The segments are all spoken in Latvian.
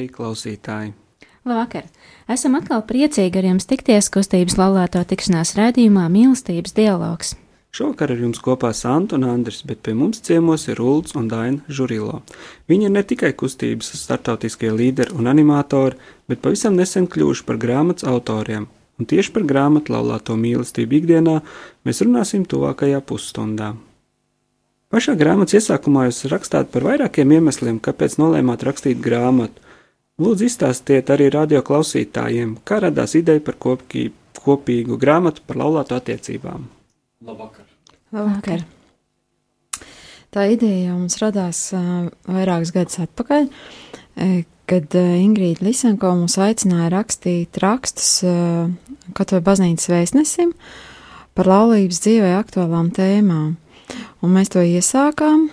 Marija klausītāji! Labvakar! Esam atkal priecīgi ar jums tikties kustības laulāto tikšanās raidījumā Mīlestības dialogs. Šovakar ar jums kopā Santa un Andris, bet pie mums ciemos ir Ulds un Daina Žurilo. Viņi ir ne tikai kustības startautiskie līderi un animatori, bet pavisam nesen kļuvuši par grāmatas autoriem. Un tieši par grāmatu laulāto mīlestību ikdienā mēs runāsim tuvākajā pusstundā. Pašā grāmatas iesākumā jūs rakstāt par vairākiem iemesliem, kāpēc nolēmāt rakstīt grāmatu. Lūdzu, izstāstiet arī radio klausītājiem, kā radās ideja par kopkī, kopīgu grāmatu par laulāto attiecībām. Labvakar! Labvakar! Tā ideja mums radās uh, vairākus gadus atpakaļ, uh, kad uh, Ingrīda Lisenko mums aicināja rakstīt rakstus uh, Katoļu baznīcas vēstnesim par laulības dzīvē aktuālām tēmām. Un mēs to iesākām,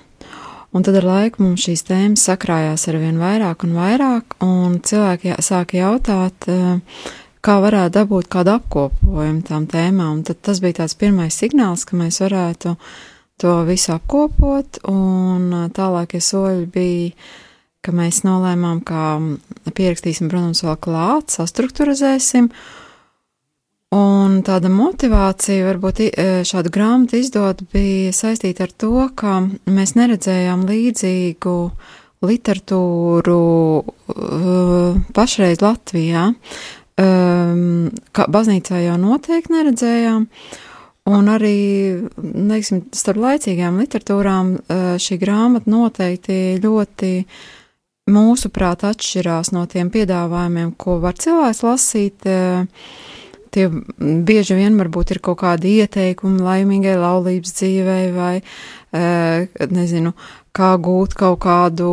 un tad ar laiku mums šīs tēmas sakrājās ar vien vairāk un vairāk, un cilvēki sāka jautāt, eh, kā varētu dabūt kādu apkopojumu tām tēmām. Un tad tas bija tāds pirmais signāls, ka mēs varētu to visu apkopot, un eh, tālākie soļi bija, ka mēs nolēmām, ka pierakstīsim, protams, vēl klāt, sastruktūrizēsim, Un tāda motivācija, varbūt šādu grāmatu izdot, bija saistīta ar to, ka mēs neredzējām līdzīgu literatūru uh, pašreiz Latvijā. Um, kā baznīcā jau noteikti neredzējām, un arī, teiksim, starp laicīgām literatūrām šī grāmata noteikti ļoti mūsuprāt atšķirās no tiem piedāvājumiem, ko var cilvēks lasīt. Tie bieži vien varbūt ir kaut kādi ieteikumi laimīgai laulības dzīvei vai, nezinu, kā gūt kaut kādu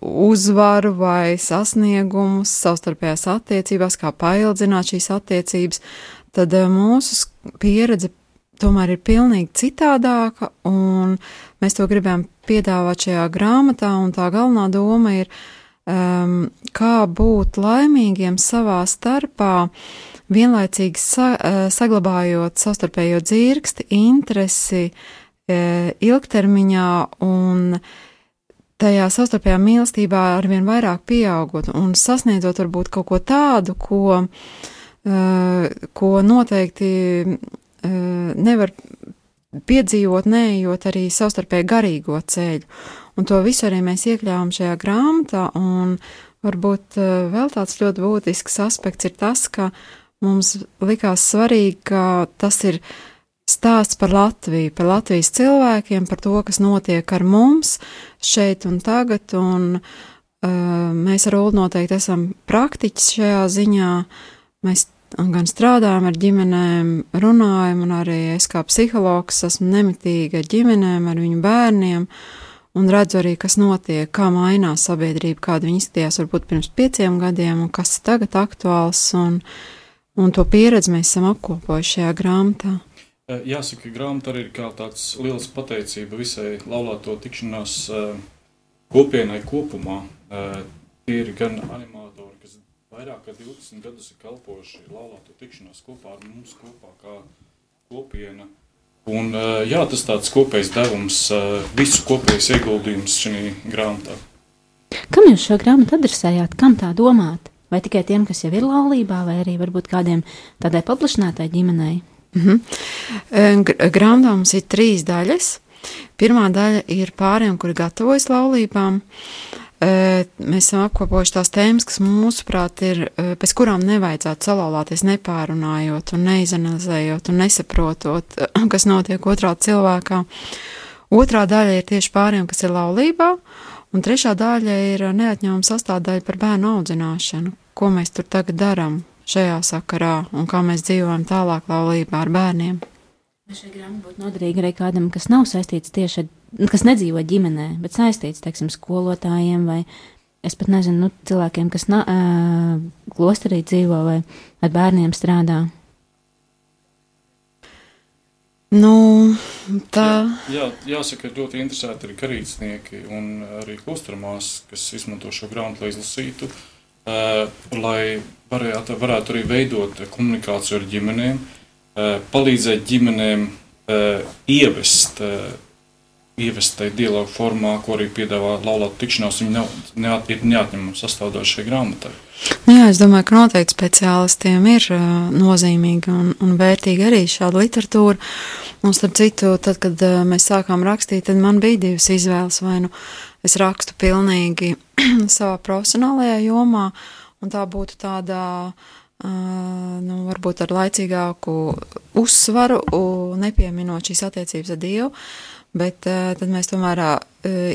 uzvaru vai sasniegumus savstarpējās attiecībās, kā paildzināt šīs attiecības, tad mūsu pieredze tomēr ir pilnīgi citādāka, un mēs to gribam piedāvāt šajā grāmatā, un tā galvenā doma ir um, kā būt laimīgiem savā starpā, vienlaicīgi sa, uh, saglabājot savstarpējo dzirksti, interesi uh, ilgtermiņā un tajā savstarpējā mīlestībā arvien vairāk pieaugot un sasniedzot varbūt kaut ko tādu, ko, uh, ko noteikti uh, nevar piedzīvot, neejot arī savstarpēji garīgo ceļu. Un to visu arī mēs iekļāvām šajā grāmatā, varbūt eh, vēl tāds ļoti būtisks aspekts ir tas, ka mums likās svarīgi, ka tas ir stāsts par Latviju, par Latvijas cilvēkiem, par to, kas notiek ar mums šeit un tagad, un uh, mēs ar Ulu noteikti esam praktiķis šajā ziņā, mēs gan strādājam ar ģimenēm, runājam, un arī es kā psihologs esmu nemitīgi ar ģimenēm, ar viņu bērniem, uh, un redzu arī, kas notiek, kā mainās sabiedrība, kāda viņa izskatījās varbūt pirms pieciem gadiem, un kas tagad aktuāls, un, un to pieredzi mēs esam apkopojuši šajā grāmatā. Jāsaka, grāmata arī ir kā tāds liels pateicība visai laulāto tikšanās kopienai kopumā. Tie ir gan animatori, kas vairāk kā 20 gadus ir kalpojuši laulāto tikšanās kopā ar mums kopā kā kopiena. Un, jā, tas tāds kopējs devums, visu kopējais ieguldījums šajā grāmatā. Kam jūs šo grāmatu adresējāt? Kam tā domāt? Vai tikai tiem, kas jau ir laulībā, vai arī varbūt kādiem tādai paplašinātai ģimenei? -hmm. Grāmatā mums ir trīs daļas. Pirmā daļa ir pāriem, kuri gatavojas laulībām. Uh, Mēs esam apkopojuši tās tēmas, kas mūsuprāt ir, pēc kurām nevajadzētu salauzties, nepārunājot, un neizanalizējot un nesaprotot, kas notiek otrā cilvēkā. Otrā daļa ir tieši pāriem, kas ir laulībā, Un trešā daļa ir neatņemama sastāvdaļa par bērnu audzināšanu, ko mēs tur tagad darām šajā sakarā un kā mēs dzīvojam tālāk laulībā ar bērniem. Šī grāmata būtu noderīga arī kādam, kas nav saistīts tieši ar, kas nedzīvo ģimenē, bet saistīts, teiksim, skolotājiem vai es pat nezinu, nu, cilvēkiem, kas na, uh, klosterī dzīvo vai ar bērniem strādā. Nu, tā Jā, jā, jāsaka, ka ļoti interesēti ir garīdznieki un arī klostermās, kas izmanto šo grāmatu, lai izlasītu, uh, lai varētu, varētu arī veidot komunikāciju ar ģimenēm, uh, palīdzēt ģimenēm uh, ievest uh, ievest tajā dialogu formā, ko arī piedāvā laulāta tikšanās, viņa nav, neat, ir neatņemama sastāvdaļa šai grāmatai. Nu jā, es domāju, ka noteikti speciālistiem ir uh, nozīmīga un, un vērtīga arī šāda literatūra. Un starp citu, tad, kad uh, mēs sākām rakstīt, tad man bija divas izvēles. Vai nu es rakstu pilnīgi savā profesionālajā jomā, un tā būtu tāda, uh, nu, varbūt ar laicīgāku uzsvaru, nepieminot šīs attiecības ar Dievu. Bet uh, tad mēs tomēr uh,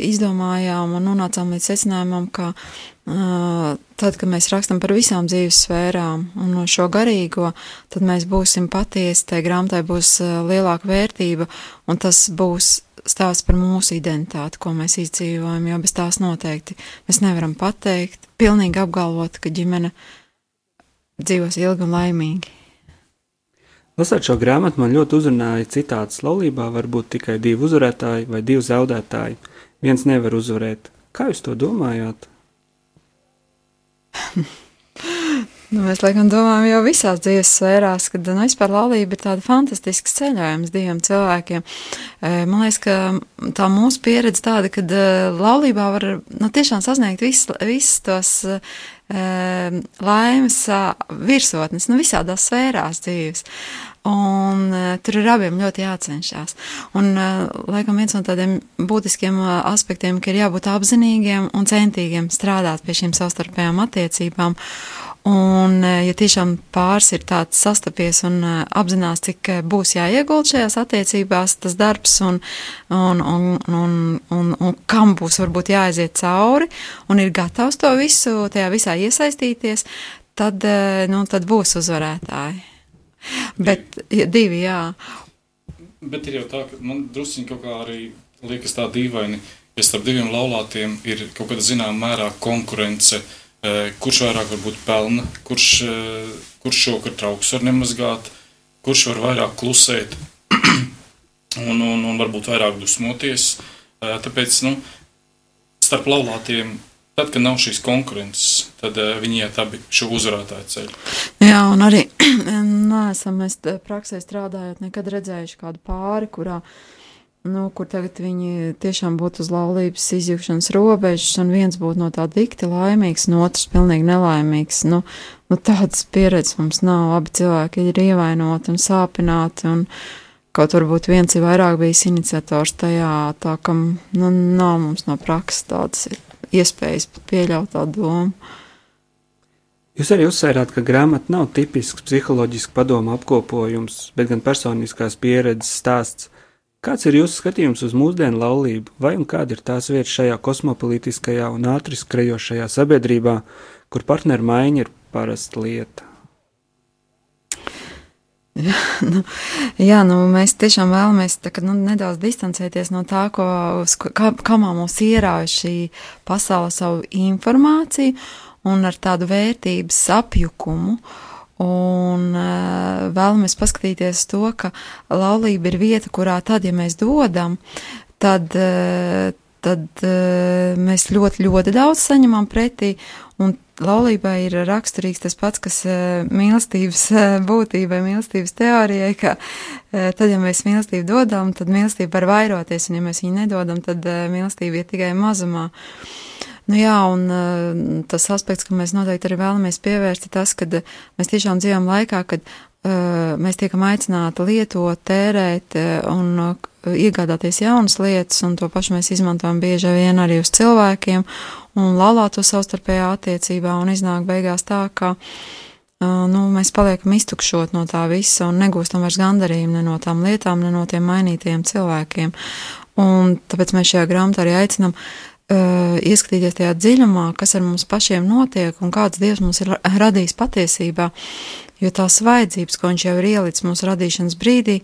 izdomājām un nonācām līdz secinājumam, ka uh, tad, kad mēs rakstam par visām dzīves sfērām un no šo garīgo, tad mēs būsim patiesi, tai grāmatai būs lielāka vērtība un tas būs stāsts par mūsu identitāti, ko mēs izdzīvojam, jo bez tās noteikti mēs nevaram pateikt, pilnīgi apgalvot, ka ģimene dzīvos ilgi un laimīgi. Lasot šo grāmatu, man ļoti uzrunāja citāts laulībā var būt tikai divi uzvarētāji vai divi zaudētāji. Viens nevar uzvarēt. Kā jūs to domājāt? Nu, mēs laikam domājam, jau visās dzīves sfērās, ka nu, vispār laulība ir tāda fantastiska ceļojums diviem cilvēkiem. Man liekas, ka tā mūsu pieredze tāda, ka laulībā var nu, tiešām sasniegt visus vis tos laimes virsotnes, nu, visādās sfērās dzīves. Un uh, tur ir abiem ļoti jācenšas. Un, uh, laikam, viens no tādiem būtiskiem uh, aspektiem, ka ir jābūt apzinīgiem un centīgiem strādāt pie šīm savstarpējām attiecībām. Un, ja tiešām pāris ir tāds sastapies un apzinās, cik būs jāiegūt šajās attiecībās, tas darbs un, un, un, un, un, un kam būs varbūt jāaiziet cauri, un ir gatavs to visu, tajā visā iesaistīties, tad, nu, tad būs uzvarētāji. Bet ja, divi, jā. Bet ir jau tā, ka man druskuļi kaut kā arī liekas tā dīvaini, ja starp diviem laulātiem ir kaut kāda zināmā mērā konkurence. Eh, kurš vairāk varbūt pelna, kurš, eh, kurš šovakar trauks var nemazgāt, kurš var vairāk klusēt un, un, un varbūt vairāk dusmoties. Eh, tāpēc nu, starp laulātiem Tad, kad nav šīs konkurences, tad uh, viņi iet abi šo uzvarētāju ceļu. Jā, un arī neesam mēs praksē strādājot, nekad redzējuši kādu pāri, kurā, nu, kur tagad viņi tiešām būtu uz laulības izjūgšanas robežas, un viens būtu no tā dikti laimīgs, un otrs pilnīgi nelaimīgs. Nu, nu tādas pieredzes mums nav, abi cilvēki ir ievainoti un sāpināti, un kaut varbūt viens ir vairāk bijis iniciators tajā, tā ka, nu, nav mums no prakses tādas ir iespējas pieļaut tādu domu. Jūs arī uzsvērāt, ka grāmata nav tipisks psiholoģisks padomu apkopojums, bet gan personiskās pieredzes stāsts. Kāds ir jūsu skatījums uz mūsdienu laulību, vai un kāda ir tās vieta šajā kosmopolitiskajā un ātri skrejošajā sabiedrībā, kur partneru maiņa ir parasta lieta? Nu, jā, nu, mēs tiešām vēlamies tā, ka, nu, nedaudz distancēties no tā, ko, kā, kamā mums ierauj šī pasaule savu informāciju un ar tādu vērtības apjukumu. Un uh, vēlamies paskatīties to, ka laulība ir vieta, kurā tad, ja mēs dodam, tad, uh, tad uh, mēs ļoti, ļoti daudz saņemam pretī, un laulībai ir raksturīgs tas pats, kas uh, mīlestības uh, būtībai, mīlestības teorijai, ka uh, tad, ja mēs mīlestību dodam, tad mīlestība var vairoties, un ja mēs viņu nedodam, tad mīlestība ir tikai mazumā. Nu jā, un tas aspekts, ka mēs noteikti arī vēlamies pievērst, ir tas, ka mēs tiešām dzīvojam laikā, kad mēs tiekam aicināti lietot, tērēt uh, un uh, iegādāties jaunas lietas, un to pašu mēs izmantojam bieži vien arī uz cilvēkiem, un laulāt to savstarpējā attiecībā, un iznāk beigās tā, ka nu, mēs paliekam iztukšot no tā visa un negūstam vairs gandarījumu ne no tām lietām, ne no tiem mainītiem cilvēkiem. Un tāpēc mēs šajā grāmatā arī aicinām uh, ieskatīties tajā dziļumā, kas ar mums pašiem notiek un kāds Dievs mums ir radījis patiesībā, jo tās vajadzības, ko viņš jau ir ielicis mūsu radīšanas brīdī,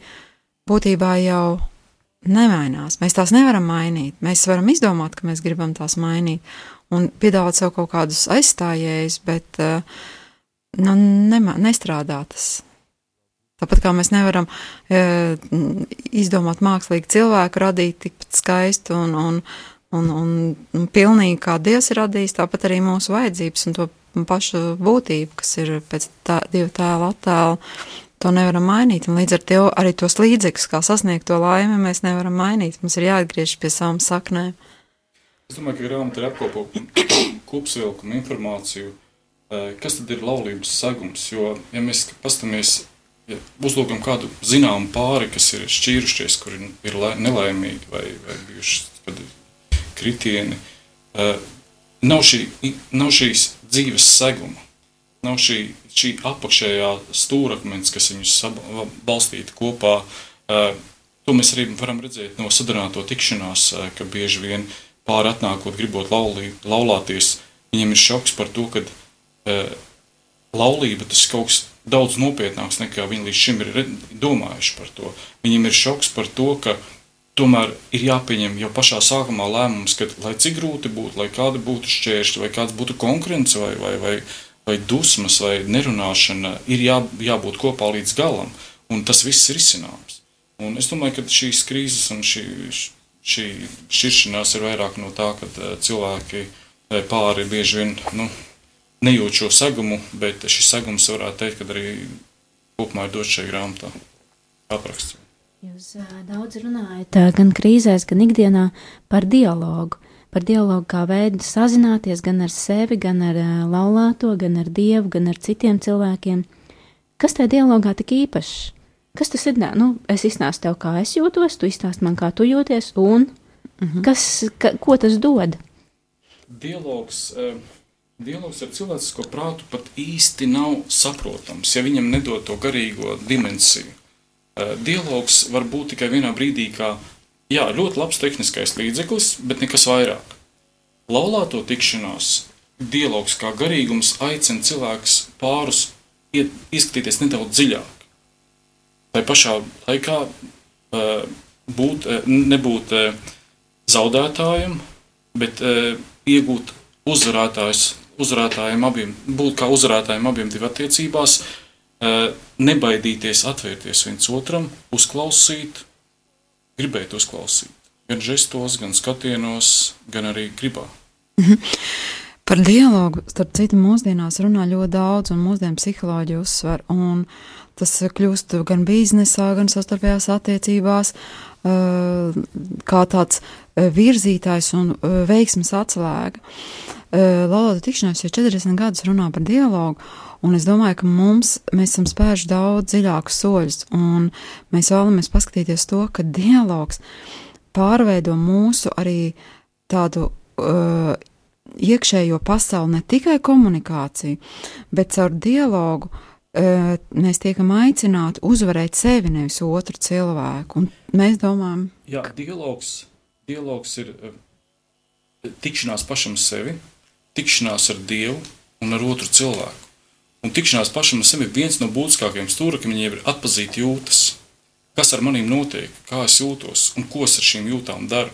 būtībā jau nemainās. Mēs tās nevaram mainīt. Mēs varam izdomāt, ka mēs gribam tās mainīt un piedāvāt sev kaut kādus aizstājējus, bet uh, nu, nema, nestrādā tas. Tāpat kā mēs nevaram e, izdomāt mākslīgi cilvēku, radīt tikpat skaistu un, un, un, un, un pilnīgi kā Dievs ir radījis, tāpat arī mūsu vajadzības un to pašu būtību, kas ir pēc tā, divu tēlu attēlu, to nevaram mainīt. Un līdz ar to arī tos līdzekļus, kā sasniegt to laimi, mēs nevaram mainīt. Mums ir jāatgriežas pie savām saknēm. Es domāju, ka grāmatā ir apkopot kopsavilkumu informāciju, kas tad ir laulības segums. Jo, ja mēs paskatāmies ja uzlūkam kādu zināmu pāri, kas ir šķīrušies, kuri ir nelaimīgi vai, vai bijuši kritieni, uh, nav, šī, nav šīs dzīves seguma, nav šī, šī apakšējā stūrakmens, kas viņus balstīta kopā. Uh, to mēs arī varam redzēt no sadarināto tikšanās, uh, ka bieži vien pāri atnākot, gribot laulī, laulāties, viņiem ir šoks par to, ka laulība tas kaut kas daudz nopietnāks nekā viņi līdz šim ir domājuši par to. Viņiem ir šoks par to, ka tomēr ir jāpieņem jau pašā sākumā lēmums, ka lai cik grūti būtu, lai kāda būtu šķēršļi, vai kāds būtu konkurence, vai, vai, vai, vai dusmas, vai nerunāšana, ir jā, jābūt kopā līdz galam, un tas viss ir izcināms. Un es domāju, ka šīs krīzes un šī, šī šķiršanās ir vairāk no tā, ka eh, cilvēki vai pāri bieži vien nu, nejūt šo segumu, bet šis segums varētu teikt, ka arī kopumā ir dots šajā grāmatā apraksts. Jūs daudz runājat gan krīzēs, gan ikdienā par dialogu. Par dialogu kā veidu sazināties gan ar sevi, gan ar laulāto, gan ar dievu, gan ar citiem cilvēkiem. Kas tajā dialogā tik īpašs? Kas tas ir? Nu, es izstāstu tev, kā es jūtos, tu izstāsti man, kā tu jūties, un -hmm. kas, ka, ko tas dod? Dialogs. Uh Dialogs ar cilvēcisko prātu pat īsti nav saprotams, ja viņam nedod to garīgo dimensiju. Eh, dialogs var būt tikai vienā brīdī, kā jā, ļoti labs tehniskais līdzeklis, bet nekas vairāk. Laulāto tikšanās dialogs kā garīgums aicina cilvēkus pārus iet, izskatīties nedaudz dziļāk. Tā pašā laikā eh, būt, eh, nebūt zaudētājam, bet iegūt uzvarētājs uzvarētājiem abiem, būt kā uzvarētājiem abiem divu attiecībās, eh, nebaidīties atvērties viens otram, uzklausīt, gribēt uzklausīt. Gan žestos, gan skatienos, gan arī gribā. Par dialogu, starp citu, mūsdienās runā ļoti daudz, un mūsdienu psiholoģija uzsver, un tas kļūst gan biznesā, gan sastarpējās attiecībās, kā tāds virzītājs un veiksmes atslēga. Laulāta tikšanās jau 40 gadus runā par dialogu, un es domāju, ka mums, mēs esam spēruši daudz dziļākus soļus, un mēs vēlamies paskatīties to, ka dialogs pārveido mūsu arī tādu uh, iekšējo pasauli, ne tikai komunikāciju, bet caur dialogu uh, mēs tiekam aicināti uzvarēt sevi, nevis otru cilvēku. Un mēs domājam, Jā, dialogs, dialogs ir tikšanās pašam sevi, tikšanās ar Dievu un ar otru cilvēku. Un tikšanās pašam ar sevi ir viens no būtiskākajiem stūrakmeņiem, ir atzīt jūtas. Kas ar maniem notiek, kā es jūtos un ko es ar šīm jūtām daru.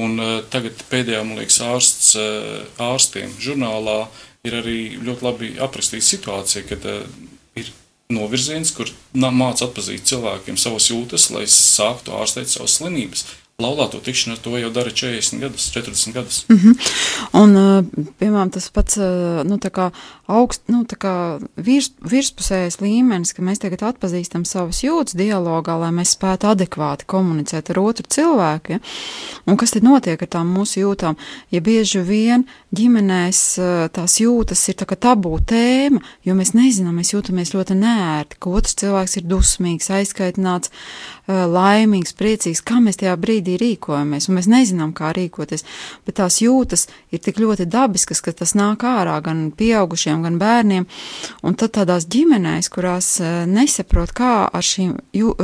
Un, uh, tagad pēdējā, man liekas, ārsts, uh, ārstiem žurnālā ir arī ļoti labi aprakstīta situācija, kad uh, ir novirziens, kur māca atzīt cilvēkiem savas jūtas, lai sāktu ārstēt savas slimības laulāto tikšanos to jau dara 40 gadus, 40 gadus. Mm -hmm. Un, uh, piemēram, tas pats uh, nu, augst, nu, virs, virspusējais līmenis, ka mēs tagad atpazīstam savas jūtas dialogā, lai mēs spētu adekvāti komunicēt ar otru cilvēku. Ja? Un kas tad notiek ar tām mūsu jūtām? Ja bieži vien ģimenēs uh, tās jūtas ir tā tabū tēma, jo mēs nezinām, mēs jūtamies ļoti nērti, ka otrs cilvēks ir dusmīgs, aizskaitināts, laimīgs, priecīgs, kā mēs tajā brīdī rīkojamies, un mēs nezinām, kā rīkoties, bet tās jūtas ir tik ļoti dabiskas, ka tas nāk ārā gan pieaugušiem, gan bērniem, un tad tādās ģimenēs, kurās nesaprot, kā ar šīm jū,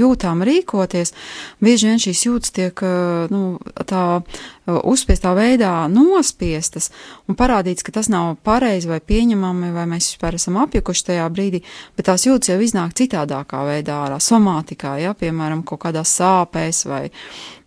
jūtām rīkoties, bieži vien šīs jūtas tiek, nu, tā uzspiestā veidā nospiestas un parādīts, ka tas nav pareizi vai pieņemami, vai mēs vispār esam apjukuši tajā brīdī, bet tās jūtas jau iznāk citādākā veidā ārā, somātikā, ja, piemēram, kaut kādās sāpēs vai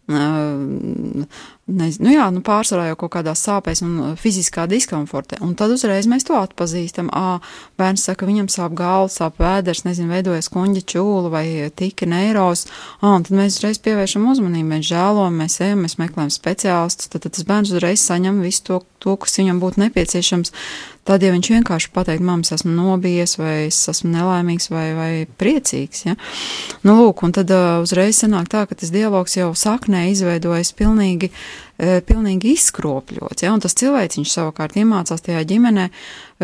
nezinu, nu jā, nu pārsvarā jau kaut kādās sāpēs un fiziskā diskomfortē. Un tad uzreiz mēs to atpazīstam. Ā, bērns saka, viņam sāp galva, sāp vēders, nezinu, veidojas kuņģa čūla vai tika neiros. Ā, un tad mēs uzreiz pievēršam uzmanību, mēs žēlojam, mēs ejam, mēs meklējam speciālistus. Tad, tad tas bērns uzreiz saņem visu to, to, kas viņam būtu nepieciešams. Tad, ja viņš vienkārši pateikt, mamma, es esmu nobijies, vai es esmu nelaimīgs, vai, vai priecīgs, ja? nu, lūk, un tad uh, uzreiz sanāk tā, ka tas dialogs jau saknē izveidojas pilnīgi, pilnīgi izskropļots, ja? un tas cilvēks viņš savukārt iemācās tajā ģimenē uh,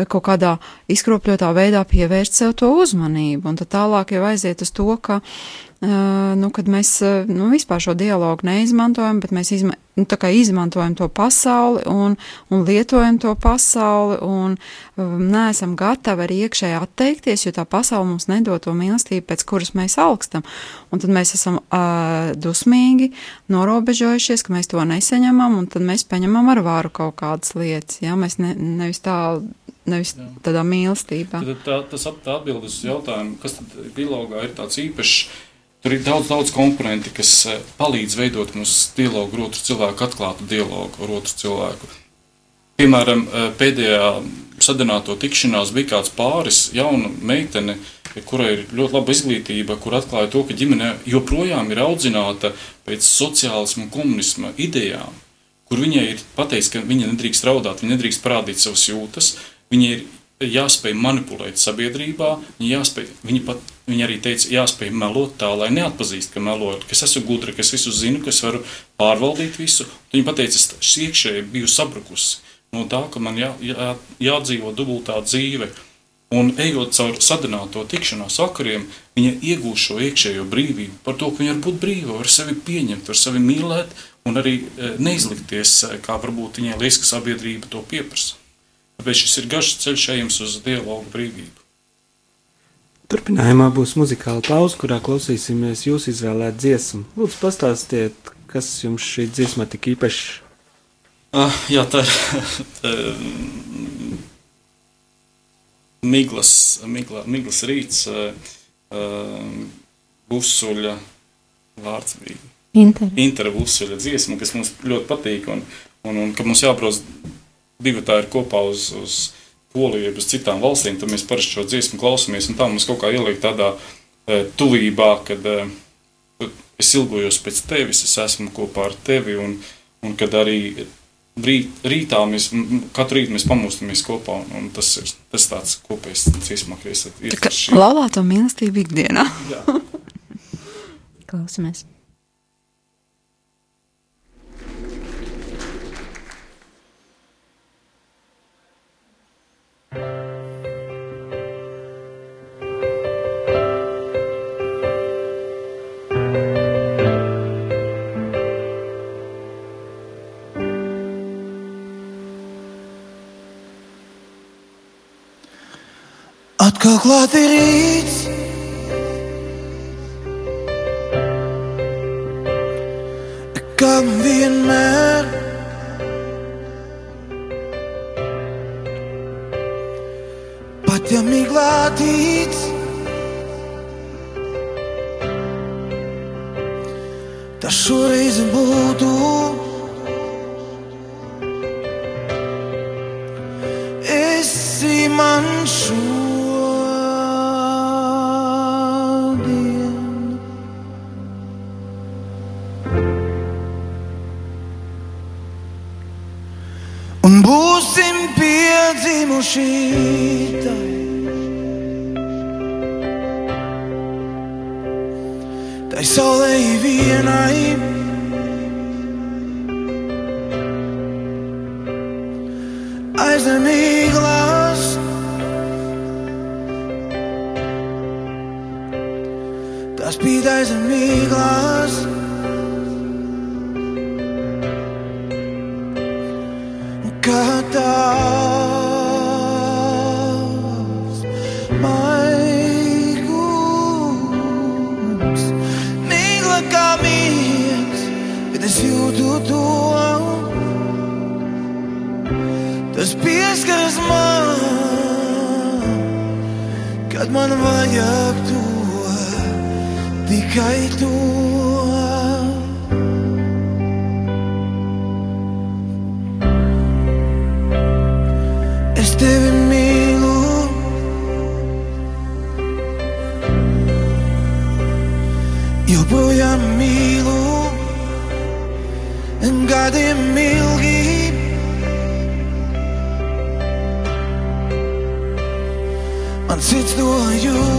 kaut kādā izkropļotā veidā pievērst sev to uzmanību, un tad tālāk jau aiziet uz to, ka nu, kad mēs nu, vispār šo dialogu neizmantojam, bet mēs izma, nu, izmantojam to pasauli un, un lietojam to pasauli un um, neesam gatavi arī iekšēji atteikties, jo tā pasaule mums nedod to mīlestību, pēc kuras mēs augstam. Un tad mēs esam uh, dusmīgi, norobežojušies, ka mēs to nesaņemam, un tad mēs paņemam ar varu kaut kādas lietas. Ja? Mēs ne, nevis tā nevis Jā. tādā mīlestībā. Tad tā, tas tā atbild uz jautājumu, kas tad dialogā ir tāds īpašs Tur ir daudz, daudz komponenti, kas eh, palīdz veidot mūsu dialogu ar otru cilvēku, atklātu dialogu ar otru cilvēku. Piemēram, eh, pēdējā sadarbināto tikšanās bija kāds pāris, jauna meitene, kurai ir ļoti laba izglītība, kur atklāja to, ka ģimene joprojām ir audzināta pēc sociālismu un komunisma idejām, kur viņai ir pateikts, ka viņa nedrīkst raudāt, viņa nedrīkst parādīt savas jūtas, viņa ir jāspēj manipulēt sabiedrībā, viņa, jāspēj, viņa, pat, viņa arī teica, jāspēj melot tā, lai neatpazīst, ka melo, ka es esmu gudra, ka es visu zinu, ka es varu pārvaldīt visu. Viņa pateica, es iekšēji biju sabrukusi no tā, ka man jā, jā, jādzīvo dubultā dzīve. Un ejot caur sadarbināto tikšanās sakariem, viņa iegūst šo iekšējo brīvību par to, ka viņa var būt brīva, var sevi pieņemt, var sevi mīlēt un arī e, neizlikties, e, kā varbūt viņai liekas, ka sabiedrība to pieprasa. Tāpēc šis ir garš ceļš ejams uz dialogu brīvību. Turpinājumā būs muzikāla pauze, kurā klausīsimies jūsu izvēlētu dziesmu. Lūdzu, pastāstiet, kas jums šī dziesma tik īpaši? Ah, jā, tā ir tā, Miglas, Migla, Miglas rīts, uh, uh, Busuļa vārds bija. Intera. Intera Busuļa dziesma, kas mums ļoti patīk un, un, un ka mums jābrauc divi tā ir kopā uz, uz Poliju, uz citām valstīm, tad mēs parasti šo dziesmu klausāmies, un tā mums kaut kā ieliek tādā e, tuvībā, kad es ilgojos pēc tevis, es esmu kopā ar tevi, un, un kad arī rīt, rītā mēs, katru rītu mēs pamostamies kopā, un, tas ir tas tāds kopējs kā laulāto mīlestību ikdienā. Klausamies. Atkal klāt Aizemīglās. Tas bija aizemīglās. Kā man vajag to, tikai to. Man sirds to jūt.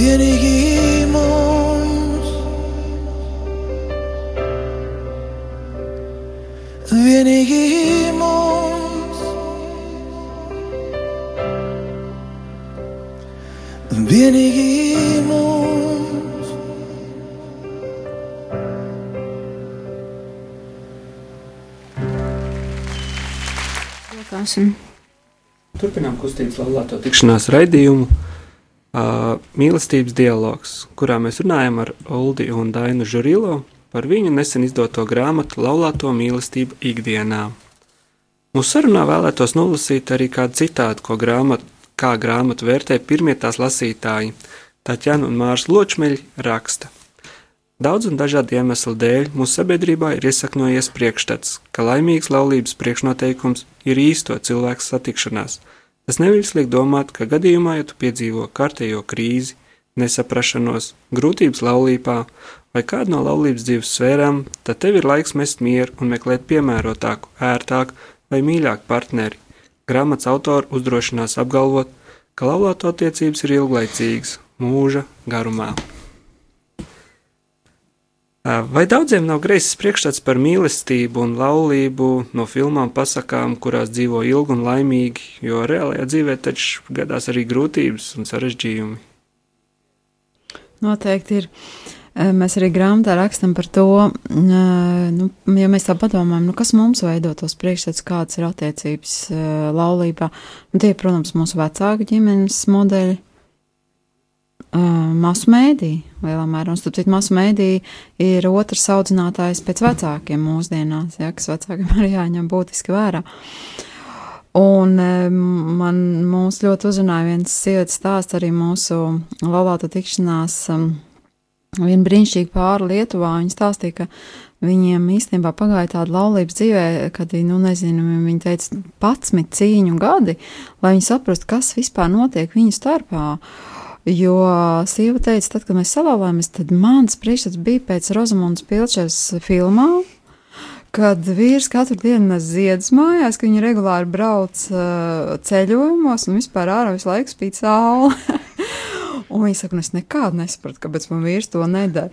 Vienīgi mums. Vienīgi mums. Vienīgi mums. Rokāsim. Turpinām kustības laulāto tikšanās raidījumu. Mīlestības dialogs, kurā mēs runājam ar Oldi un Dainu Žurilo par viņu nesen izdoto grāmatu Laulāto mīlestību ikdienā. Mūsu sarunā vēlētos nolasīt arī kādu citātu, ko grāmatu, kā grāmatu vērtē pirmie tās lasītāji - Taķana un Mārs Ločmeļi raksta. Daudz un dažādu iemeslu dēļ mūsu sabiedrībā ir iesakņojies priekšstats, ka laimīgs laulības priekšnoteikums ir īsto cilvēku satikšanās. Tas nevis liek domāt, ka gadījumā, ja tu piedzīvo kārtējo krīzi, nesaprašanos, grūtības laulībā vai kādu no laulības dzīves sfērām, tad tev ir laiks mest mieru un meklēt piemērotāku, ērtāku vai mīļāku partneri. Grāmatas autori uzdrošinās apgalvot, ka laulāto attiecības ir ilglaicīgas, mūža garumā. Vai daudziem nav greizs priekšstats par mīlestību un laulību no filmām, pasakām, kurās dzīvo ilgi un laimīgi, jo reālajā dzīvē taču gadās arī grūtības un sarežģījumi? Noteikti ir. Mēs arī grāmatā rakstām par to, nu, ja mēs tā padomājam, nu, kas mums veido tos priekšstats, kādas ir attiecības laulībā. Nu, tie, protams, mūsu vecāku ģimenes modeļi, masu mēdī, lielā mērā. Un, starp citu, masu mēdī ir otrs audzinātājs pēc vecākiem mūsdienās, ja, kas vecākiem arī jāņem būtiski vērā. Un man mūs ļoti uzrunāja viens sievietes stāsts arī mūsu laulāta tikšanās. Viena brīnišķīga pāra Lietuvā. Viņa stāstīja, ka viņiem īstenībā pagāja tāda laulības dzīvē, kad viņi, nu, nezinu, viņi teica, 11 cīņu gadi, lai viņi saprastu, kas vispār notiek viņu starpā. Jo sieva teica, tad, kad mēs salauzāmies, tad mans priekšstats bija pēc Rozamundas Pilčers filmā, kad vīrs katru dienu nes ziedus mājās, ka viņi regulāri brauc uh, ceļojumos un vispār ārā visu laiku spīd saule. Un viņa saka, nu es nekādu nesapratu, kāpēc man vīrs to nedara.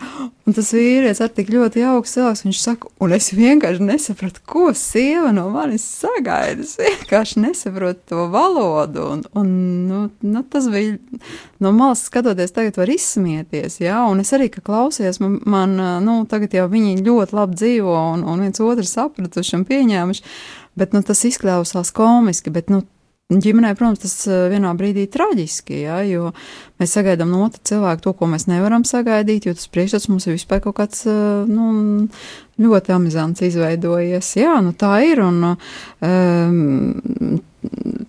Un tas vīrietis ar tik ļoti jauks cilvēks, viņš saka, un es vienkārši nesapratu, ko sieva no manis sagaida. Es vienkārši nesaprotu to valodu. Un, un nu, nu, tas bija no malas skatoties, tagad var izsmieties, jā, un es arī, ka klausies, man, man nu, tagad jau viņi ļoti labi dzīvo un, un viens otru sapratuši un pieņēmuši, bet, nu, tas izklausās komiski, bet, nu, ģimenē, protams, tas eh, vienā brīdī ir traģiski, ja, jo mēs sagaidām no otra cilvēka to, ko mēs nevaram sagaidīt, jo tas priekšstats mums ir vispār kaut kāds eh, nu, ļoti amizants izveidojies. Jā, nu tā ir. Un, um,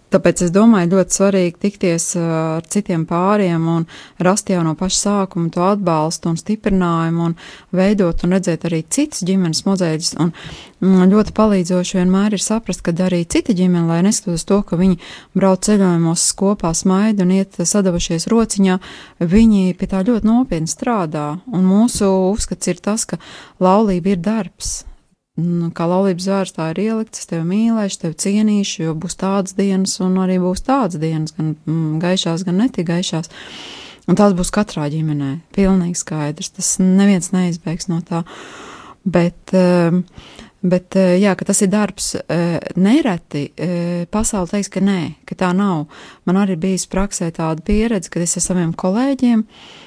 Tāpēc es domāju, ļoti svarīgi tikties ar citiem pāriem un rast jau no paša sākuma to atbalstu un stiprinājumu un veidot un redzēt arī citas ģimenes modeļus. Un mm, ļoti palīdzoši vienmēr ir saprast, ka arī cita ģimene, lai neskatoties to, ka viņi brauc ceļojumos kopā smaida un iet sadavušies rociņā, viņi pie tā ļoti nopietni strādā. Un mūsu uzskats ir tas, ka laulība ir darbs nu, kā laulības zvērs, tā ir ielikts, es tevi mīlēšu, tevi cienīšu, jo būs tādas dienas, un arī būs tādas dienas, gan gaišās, gan netik gaišās. Un tās būs katrā ģimenē. Pilnīgi skaidrs. Tas neviens neizbēgs no tā. Bet, ehm, bet eh, jā, tas ir darbs, eh, nereti pasauli teiks, ka nē, ka tā nav. Man arī bijis praksē tāda pieredze, kad es ar saviem kolēģiem esmu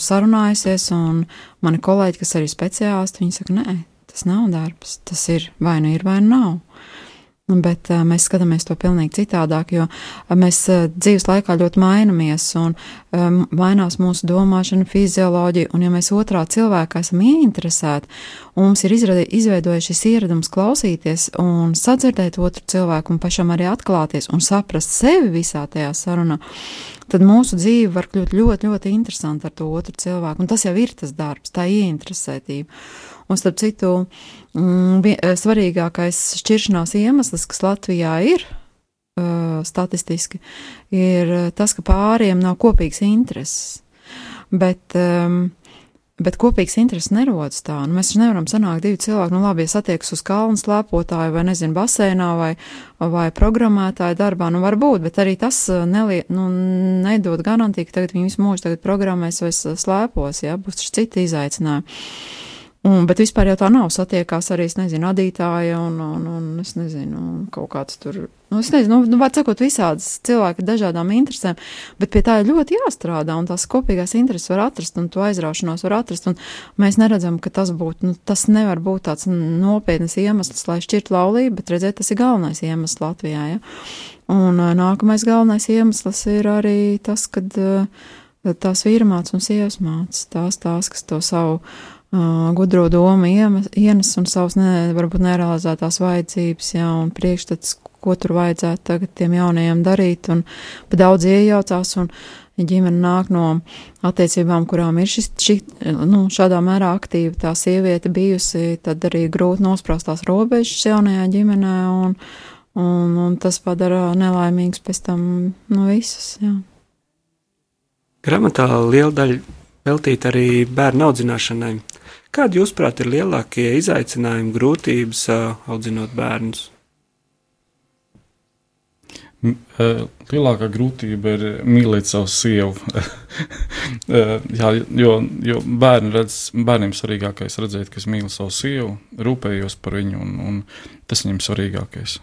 sarunājusies, un mani kolēģi, kas arī speciālisti, viņi saka, nē, tas nav darbs, tas ir vai nu ir, vai nu nav. Bet uh, mēs skatāmies to pilnīgi citādāk, jo uh, mēs uh, dzīves laikā ļoti mainamies un um, mainās mūsu domāšana, fizioloģija. Un, ja mēs otrā cilvēkā esam ieinteresēti un mums ir šis ieradums klausīties un sadzirdēt otru cilvēku un pašam arī atklāties un saprast sevi visā tajā sarunā, tad mūsu dzīve var kļūt ļoti, ļoti interesanta ar to otru cilvēku. Un tas jau ir tas darbs, tā ieinteresētība. Un, starp citu, eh, svarīgākais šķiršanās iemesls, kas Latvijā ir uh, statistiski, ir eh, tas, ka pāriem nav kopīgs intereses. Bet, um, Bet kopīgs intereses nerodas tā. Nu, mēs nevaram sanākt divi cilvēki, nu labi, ja satiekas uz kalnu slēpotāju vai, nezinu, basēnā vai, vai programmētāju darbā, nu varbūt, bet arī tas nelie, nu, nedod garantiju, ka tagad viņi visu mūžu tagad programmēs vai slēpos, jā, būs citi izaicinājumi. Un, bet vispār jau tā nav. Satiekās arī, es nezinu, adītāja un, un, un es nezinu, kaut kāds tur. Nu, es nezinu, nu, var sakot, visādas cilvēki ar dažādām interesēm, bet pie tā ir ļoti jāstrādā, un tās kopīgās intereses var atrast, un to aizraušanos var atrast, un mēs neredzam, ka tas būtu, nu, tas nevar būt tāds nopietnas iemesls, lai šķirt laulību, bet redzēt, tas ir galvenais iemesls Latvijā, ja. Un nākamais galvenais iemesls ir arī tas, kad tās vīramāts un sievas mācas, tās tās, kas to savu gudro domu ienes un savas ne, varbūt nerealizētās vajadzības, jā, un priekšstats, ko tur vajadzētu tagad tiem jaunajiem darīt, un pa daudz iejaucās, un ģimene nāk no attiecībām, kurām ir šis, šī, nu, šādā mērā aktīva tā sieviete bijusi, tad arī grūti nosprāstās robežas jaunajā ģimenē, un, un, un tas padara nelaimīgs pēc tam, nu, visus, jā. Gramatā liela daļa veltīta arī bērnu audzināšanai. Kādi, jūsuprāt, ir lielākie izaicinājumi, grūtības audzinot bērnus? Lielākā grūtība ir mīlēt savu sievu. Jā, jo, jo bērni redz, bērniem svarīgākais ir redzēt, ka es mīlu savu sievu, rūpējos par viņu, un, un tas viņam svarīgākais.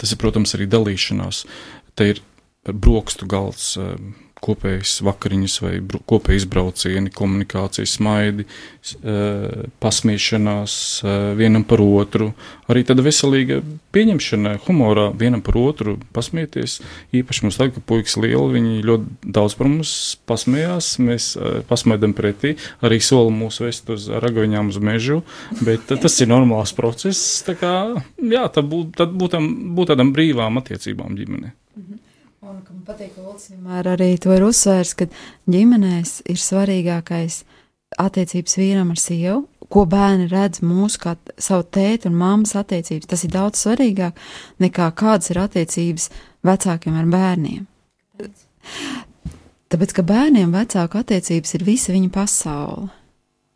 Tas ir, protams, arī dalīšanās. Te ir brokstu galds, kopējas vakariņas vai kopējas braucieni, komunikācijas smaidi, pasmiešanās vienam par otru, arī tāda veselīga pieņemšana, humorā vienam par otru pasmieties. Īpaši mums tagad, ka puikas liela, viņi ļoti daudz par mums pasmējās, mēs pasmaidam pretī, arī sola mūs vest uz ragoņām uz mežu, bet tas ir normāls process, tā kā, jā, tad būt, tad būt, būt tādam brīvām attiecībām ģimenei. -hmm. Un, man patīk, ka Ulris vienmēr arī to ir uzsvērs, ka ģimenēs ir svarīgākais attiecības vīram ar sievu, ko bērni redz mūsu kā savu tēti un mammas attiecības. Tas ir daudz svarīgāk nekā kādas ir attiecības vecākiem ar bērniem. Tāpēc, ka bērniem vecāku attiecības ir visa viņa pasaule.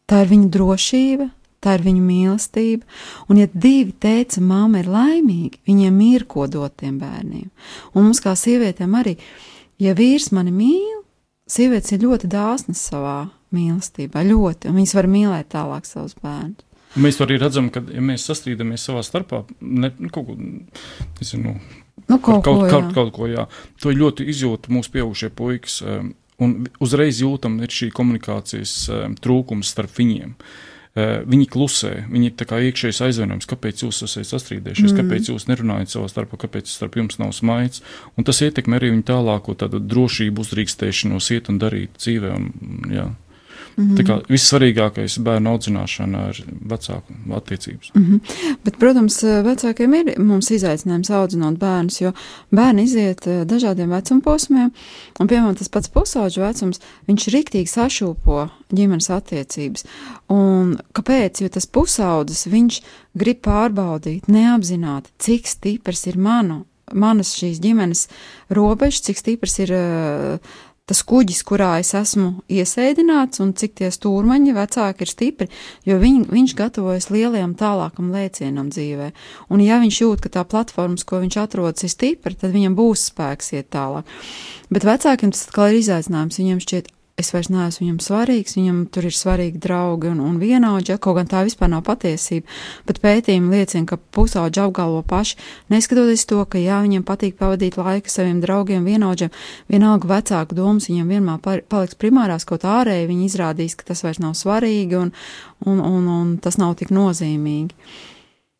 Tā ir viņa drošība, tā ir viņa mīlestība. Un, ja divi teica, māma ir laimīga, viņiem ir ko dot tiem bērniem. Un mums kā sievietēm arī, ja vīrs mani mīl, sievietes ir ļoti dāsnas savā mīlestībā, ļoti, un viņas var mīlēt tālāk savus bērnus. Mēs arī redzam, ka, ja mēs sastrīdamies savā starpā, ne, nu, kaut ko, nezinu, nu, kaut, kaut, ko, kaut, kaut ko, jā, to ļoti izjūt mūsu pieaugušie puikas, um, un uzreiz jūtam ir šī komunikācijas um, trūkums starp viņiem. Uh, viņi klusē, viņi ir kā iekšējais aizvainojums, kāpēc jūs esat sastrīdējušies, mm. kāpēc jūs nerunājat savā starpā, kāpēc starp jums nav smaids, un tas ietekmē arī viņu tālāko tādu drošību, uzdrīkstēšanos iet un darīt dzīvē, un, jā. Mm -hmm. Tā kā vissvarīgākais bērnu audzināšanā ir vecāku attiecības. Mm -hmm. Bet, protams, vecākiem ir mums izaicinājums audzinot bērnus, jo bērni iziet eh, dažādiem vecumposmiem, un, piemēram, tas pats pusauģu vecums, viņš riktīgi sašūpo ģimenes attiecības. Un kāpēc? Jo tas pusaudzis, viņš grib pārbaudīt neapzināti, cik stiprs ir manu manas šīs ģimenes robežas, cik stiprs ir uh, tas kuģis, kurā es esmu iesēdināts, un cik tie stūrmaņi vecāki ir stipri, jo viņ, viņš gatavojas lielajam tālākam lēcienam dzīvē. Un ja viņš jūt, ka tā platformas, ko viņš atrodas, ir stipra, tad viņam būs spēks iet tālāk. Bet vecākiem tas atkal ir izaicinājums. Viņiem šķiet, es vairs neesmu viņam svarīgs, viņam tur ir svarīgi draugi un, un vienaudži, ja, kaut gan tā vispār nav patiesība, bet pētījumi liecina, ka pusauģi apgalvo paši, neskatoties to, ka jā, viņiem patīk pavadīt laiku saviem draugiem, vienaudžiem, vienalga vecāku domas viņiem vienmēr paliks primārās, kaut ārēji viņi izrādīs, ka tas vairs nav svarīgi un, un, un, un tas nav tik nozīmīgi.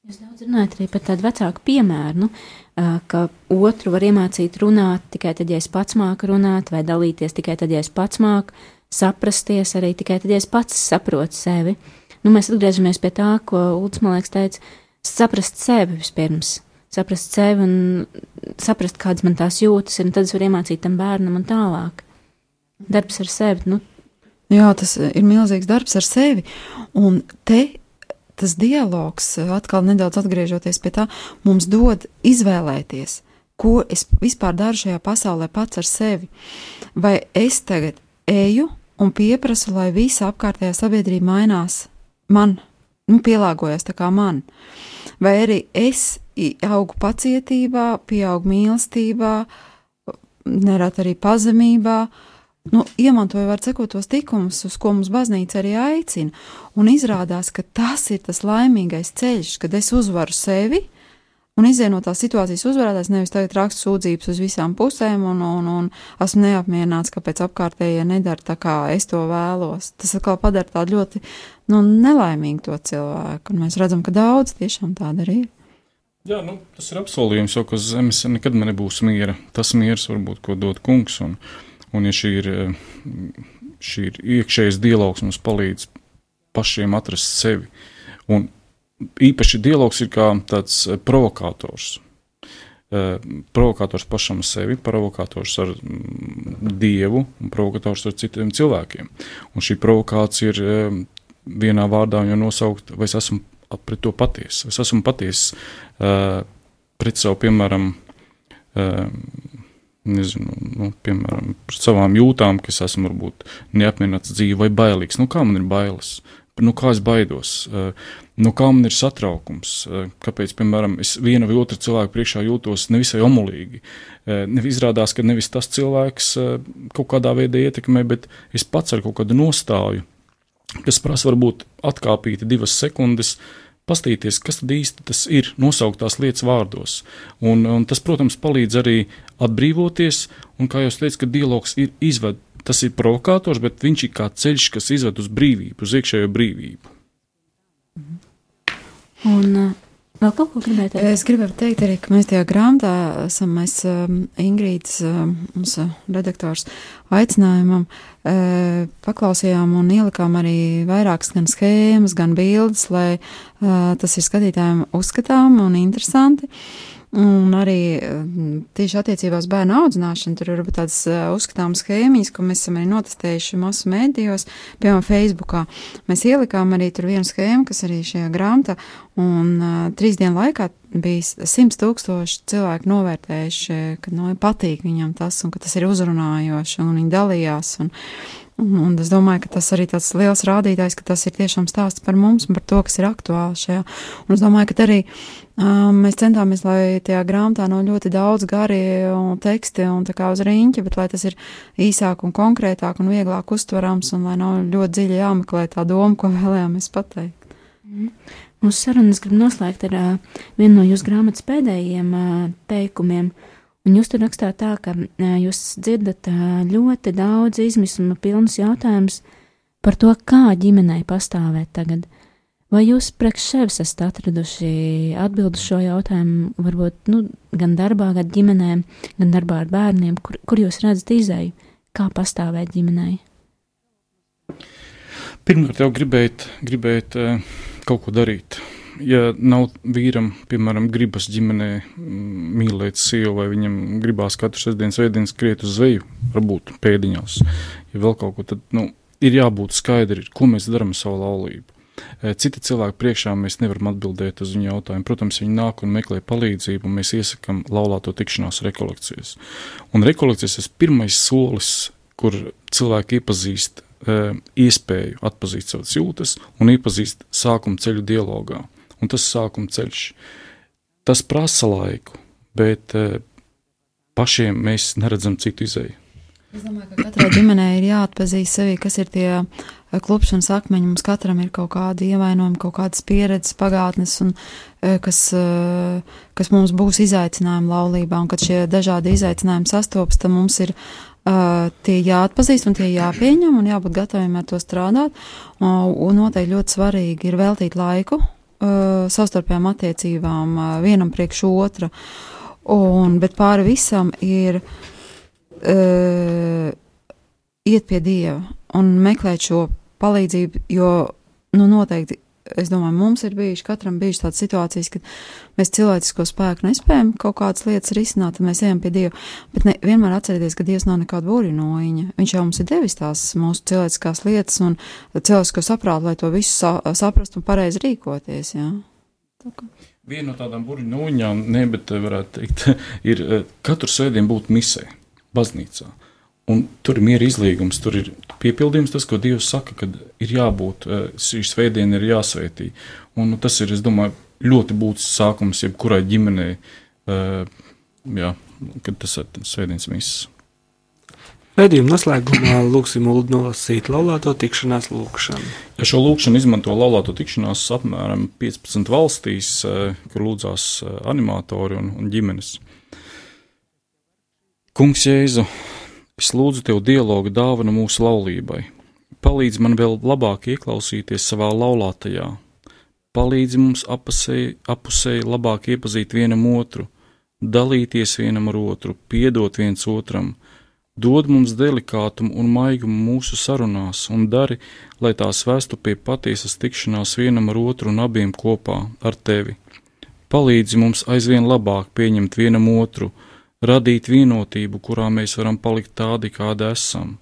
Jūs daudz runājat arī par tādu vecāku piemēru. Nu, ka otru var iemācīt runāt tikai tad, ja es pats māku runāt, vai dalīties tikai tad, ja es pats māku saprasties, arī tikai tad, ja es pats saprotu sevi. Nu, mēs atgriežamies pie tā, ko Ulds, man liekas, teica, saprast sevi vispirms, saprast sevi un saprast, kādas man tās jūtas, un tad es varu iemācīt tam bērnam un tālāk. Darbs ar sevi, nu. Jā, tas ir milzīgs darbs ar sevi, un te tas dialogs, atkal nedaudz atgriežoties pie tā, mums dod izvēlēties, ko es vispār daru šajā pasaulē pats ar sevi. Vai es tagad eju un pieprasu, lai visa apkārtējā sabiedrība mainās man, nu, pielāgojas tā kā man, vai arī es augu pacietībā, pieaugu mīlestībā, nerad arī pazemībā, uh, nu, iemantoju, var sakot, tos likumus, uz ko mums baznīca arī aicina. Un izrādās, ka tas ir tas laimīgais ceļš, kad es uzvaru sevi un izēju no tās situācijas uzvarētājs, nevis tagad rakstu sūdzības uz visām pusēm un, un, un esmu neapmierināts, kāpēc apkārtējie nedara tā, kā es to vēlos. Tas atkal padara tādu ļoti nu, nelaimīgu to cilvēku, un mēs redzam, ka daudz tiešām tāda arī ir. Jā, nu, tas ir apsolījums, jo uz zemes nekad nebūs miera. Tas miers varbūt, ko dod kungs. Un, uh, Un, ja šī ir, šī ir iekšējais dialogs, mums palīdz pašiem atrast sevi. Un īpaši dialogs ir kā tāds provokators. Provokators pašam sevi, provokators ar dievu un provokators ar citiem cilvēkiem. Un šī provokācija ir vienā vārdā jau nosaukt, vai es esmu pret to patiesa. Es esmu patiesa uh, pret savu, piemēram, nezinu, nu, piemēram, par savām jūtām, kas esmu varbūt neapmierināts dzīve vai bailīgs. Nu, kā man ir bailes? Nu, kā es baidos? Nu, kā man ir satraukums? Kāpēc, piemēram, es viena vai otra cilvēka priekšā jūtos nevisai omulīgi? Nevis izrādās, ka nevis tas cilvēks kaut kādā veidā ietekmē, bet es pats ar kaut kādu nostāju, kas prasa varbūt atkāpīt divas sekundes, uh, pastīties, kas tad īsti tas ir, nosaukt tās lietas vārdos. Un, un tas, protams, palīdz arī atbrīvoties, un, kā jau teicu, ka dialogs ir izved, tas ir provokators, bet viņš ir kā ceļš, kas izved uz brīvību, uz iekšējo brīvību. Un Vēl kaut ko gribēju teikt? Es gribēju teikt arī, ka mēs tajā grāmatā esam, mēs um, Ingrīdas, um, mums uh, redaktors aicinājumam, uh, paklausījām un ielikām arī vairākas gan schēmas, gan bildes, lai uh, tas ir skatītājiem uzskatām un interesanti. Uh, Un arī mm, tieši attiecībā uz bērnu audzināšanu tur ir tādas uzskatāmas schēmiņas, ko mēs esam arī notestējuši masu mēdījos, piemēram, Facebookā. Mēs ielikām arī tur vienu schēmu, kas arī šajā grāmatā, un uh, trīs dienu laikā bija simts tūkstoši cilvēku novērtējuši, ka nu, patīk viņam tas, un ka tas ir uzrunājoši, un viņi dalījās. Un, Un, un es domāju, ka tas arī tāds liels rādītājs, ka tas ir tiešām stāsts par mums un par to, kas ir aktuāli šajā. Un es domāju, ka arī um, mēs centāmies, lai tajā grāmatā nav ļoti daudz gari un teksti un tā kā uz riņķa, bet lai tas ir īsāk un konkrētāk un vieglāk uztverams un lai nav ļoti dziļi jāmeklē tā doma, ko vēlējāmies pateikt. Mm. Mūsu sarunas grib noslēgt ar uh, vienu no jūsu grāmatas pēdējiem uh, teikumiem. Un jūs tur rakstāt tā, ka jūs dzirdat ļoti daudz izmisuma pilnus jautājumus par to, kā ģimenei pastāvēt tagad. Vai jūs priekš sevis esat atraduši atbildi šo jautājumu, varbūt nu, gan darbā, gan ģimenē, gan darbā ar bērniem, kur, kur jūs redzat izēju, kā pastāvēt ģimenei? Pirmkārt, jau gribēt, gribēt eh, kaut ko darīt. Ja nav vīram, piemēram, gribas ģimenē mm, mīlēt sievu, vai viņam gribās katru sestdienas veidienu skriet uz zveju, varbūt pēdiņās, ja vēl kaut ko, tad nu, ir jābūt skaidri, ko mēs darām ar savu laulību. Eh, Cita cilvēka priekšā mēs nevaram atbildēt uz viņu jautājumu. Protams, viņi nāk un meklē palīdzību, un mēs iesakām laulāto tikšanās rekolekcijas. Un rekolekcijas ir pirmais solis, kur cilvēki iepazīst eh, iespēju atpazīt savas jūtas un iepazīst sākuma ceļu dialogā. Un tas sākuma ceļš, tas prasa laiku, bet eh, pašiem mēs neredzam citu izēju. Es domāju, ka katrai ģimenei ir jāatpazīst sevi, kas ir tie klupšanas akmeņi. Mums katram ir kaut kādi ievainojumi, kaut kādas pieredzes, pagātnes, un eh, kas, eh, kas mums būs izaicinājumi laulībā. Un kad šie dažādi izaicinājumi sastopas, tad mums ir uh, tie jāatpazīst un tie jāpieņem un jābūt gataviem ar to strādāt. Un, un noteikti ļoti svarīgi ir veltīt laiku uh, savstarpējām attiecībām uh, vienam priekš otra. Un, bet pāri visam ir uh, iet pie Dieva un meklēt šo palīdzību, jo, nu, noteikti, es domāju, mums ir bijuši, katram bijušas tādas situācijas, kad mēs cilvēcisko spēku nespējam kaut kādas lietas risināt, tad mēs ejam pie Dieva, bet ne, vienmēr atcerieties, ka Dievs nav nekāda burinoņa. Viņš jau mums ir devis tās mūsu cilvēciskās lietas un cilvēcisko saprātu, lai to visu sa saprastu un pareizi rīkoties, jā. Tā kā. Viena no tādām burbuļsūņām, ne, bet eh, varētu teikt, ir eh, katru svētdienu būt misē, baznīcā. Un tur ir miera izlīgums, tur ir piepildījums, tas, ko Dievs saka, kad ir jābūt, eh, šī svētdiena ir jāsvētī. Un nu, tas ir, es domāju, ļoti būtisks sākums jebkurai ģimenei, jā, kad tas ir svētdienas misijas. Raidījuma noslēgumā lūksim Ulu nolasīt laulāto tikšanās lūkšanu. Ja šo lūkšanu izmanto laulāto tikšanās apmēram 15 valstīs, eh, kur lūdzās eh, animatori un, un ģimenes. Kungs Jēzu, es lūdzu Tev dialogu dāvanu mūsu laulībai. Palīdzi man vēl labāk ieklausīties savā laulātajā. Palīdzi mums apusēji, apusēji labāk iepazīt vienam otru, dalīties vienam ar otru, piedot viens otram, Dod mums delikātumu un maigumu mūsu sarunās, un dari, lai tās vestu pie patiesas tikšanās vienam ar otru un abiem kopā ar tevi. Palīdzi mums aizvien labāk pieņemt vienam otru, radīt vienotību, kurā mēs varam palikt tādi, kādi esam.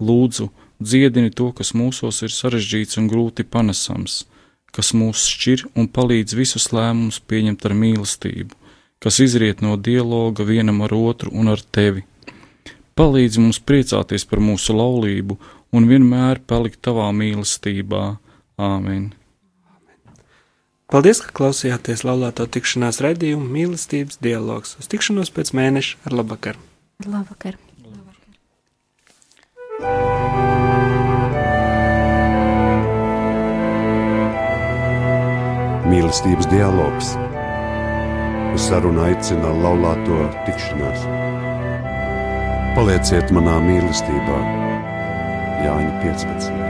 Lūdzu, dziedini to, kas mūsos ir sarežģīts un grūti panesams, kas mūs šķir un palīdz visus lēmumus pieņemt ar mīlestību, kas izriet no dialoga vienam ar otru un ar tevi Palīdzi mums priecāties par mūsu laulību un vienmēr palikt tavā mīlestībā. Āmen! Paldies, ka klausījāties laulāto tikšanās raidījumu mīlestības dialogs. Uz tikšanos pēc mēneša ar labvakar! Labvakar! Mīlestības dialogs. Uz sarunu aicina laulāto tikšanās. Palieciet manā mīlestībā, Jāņa 15.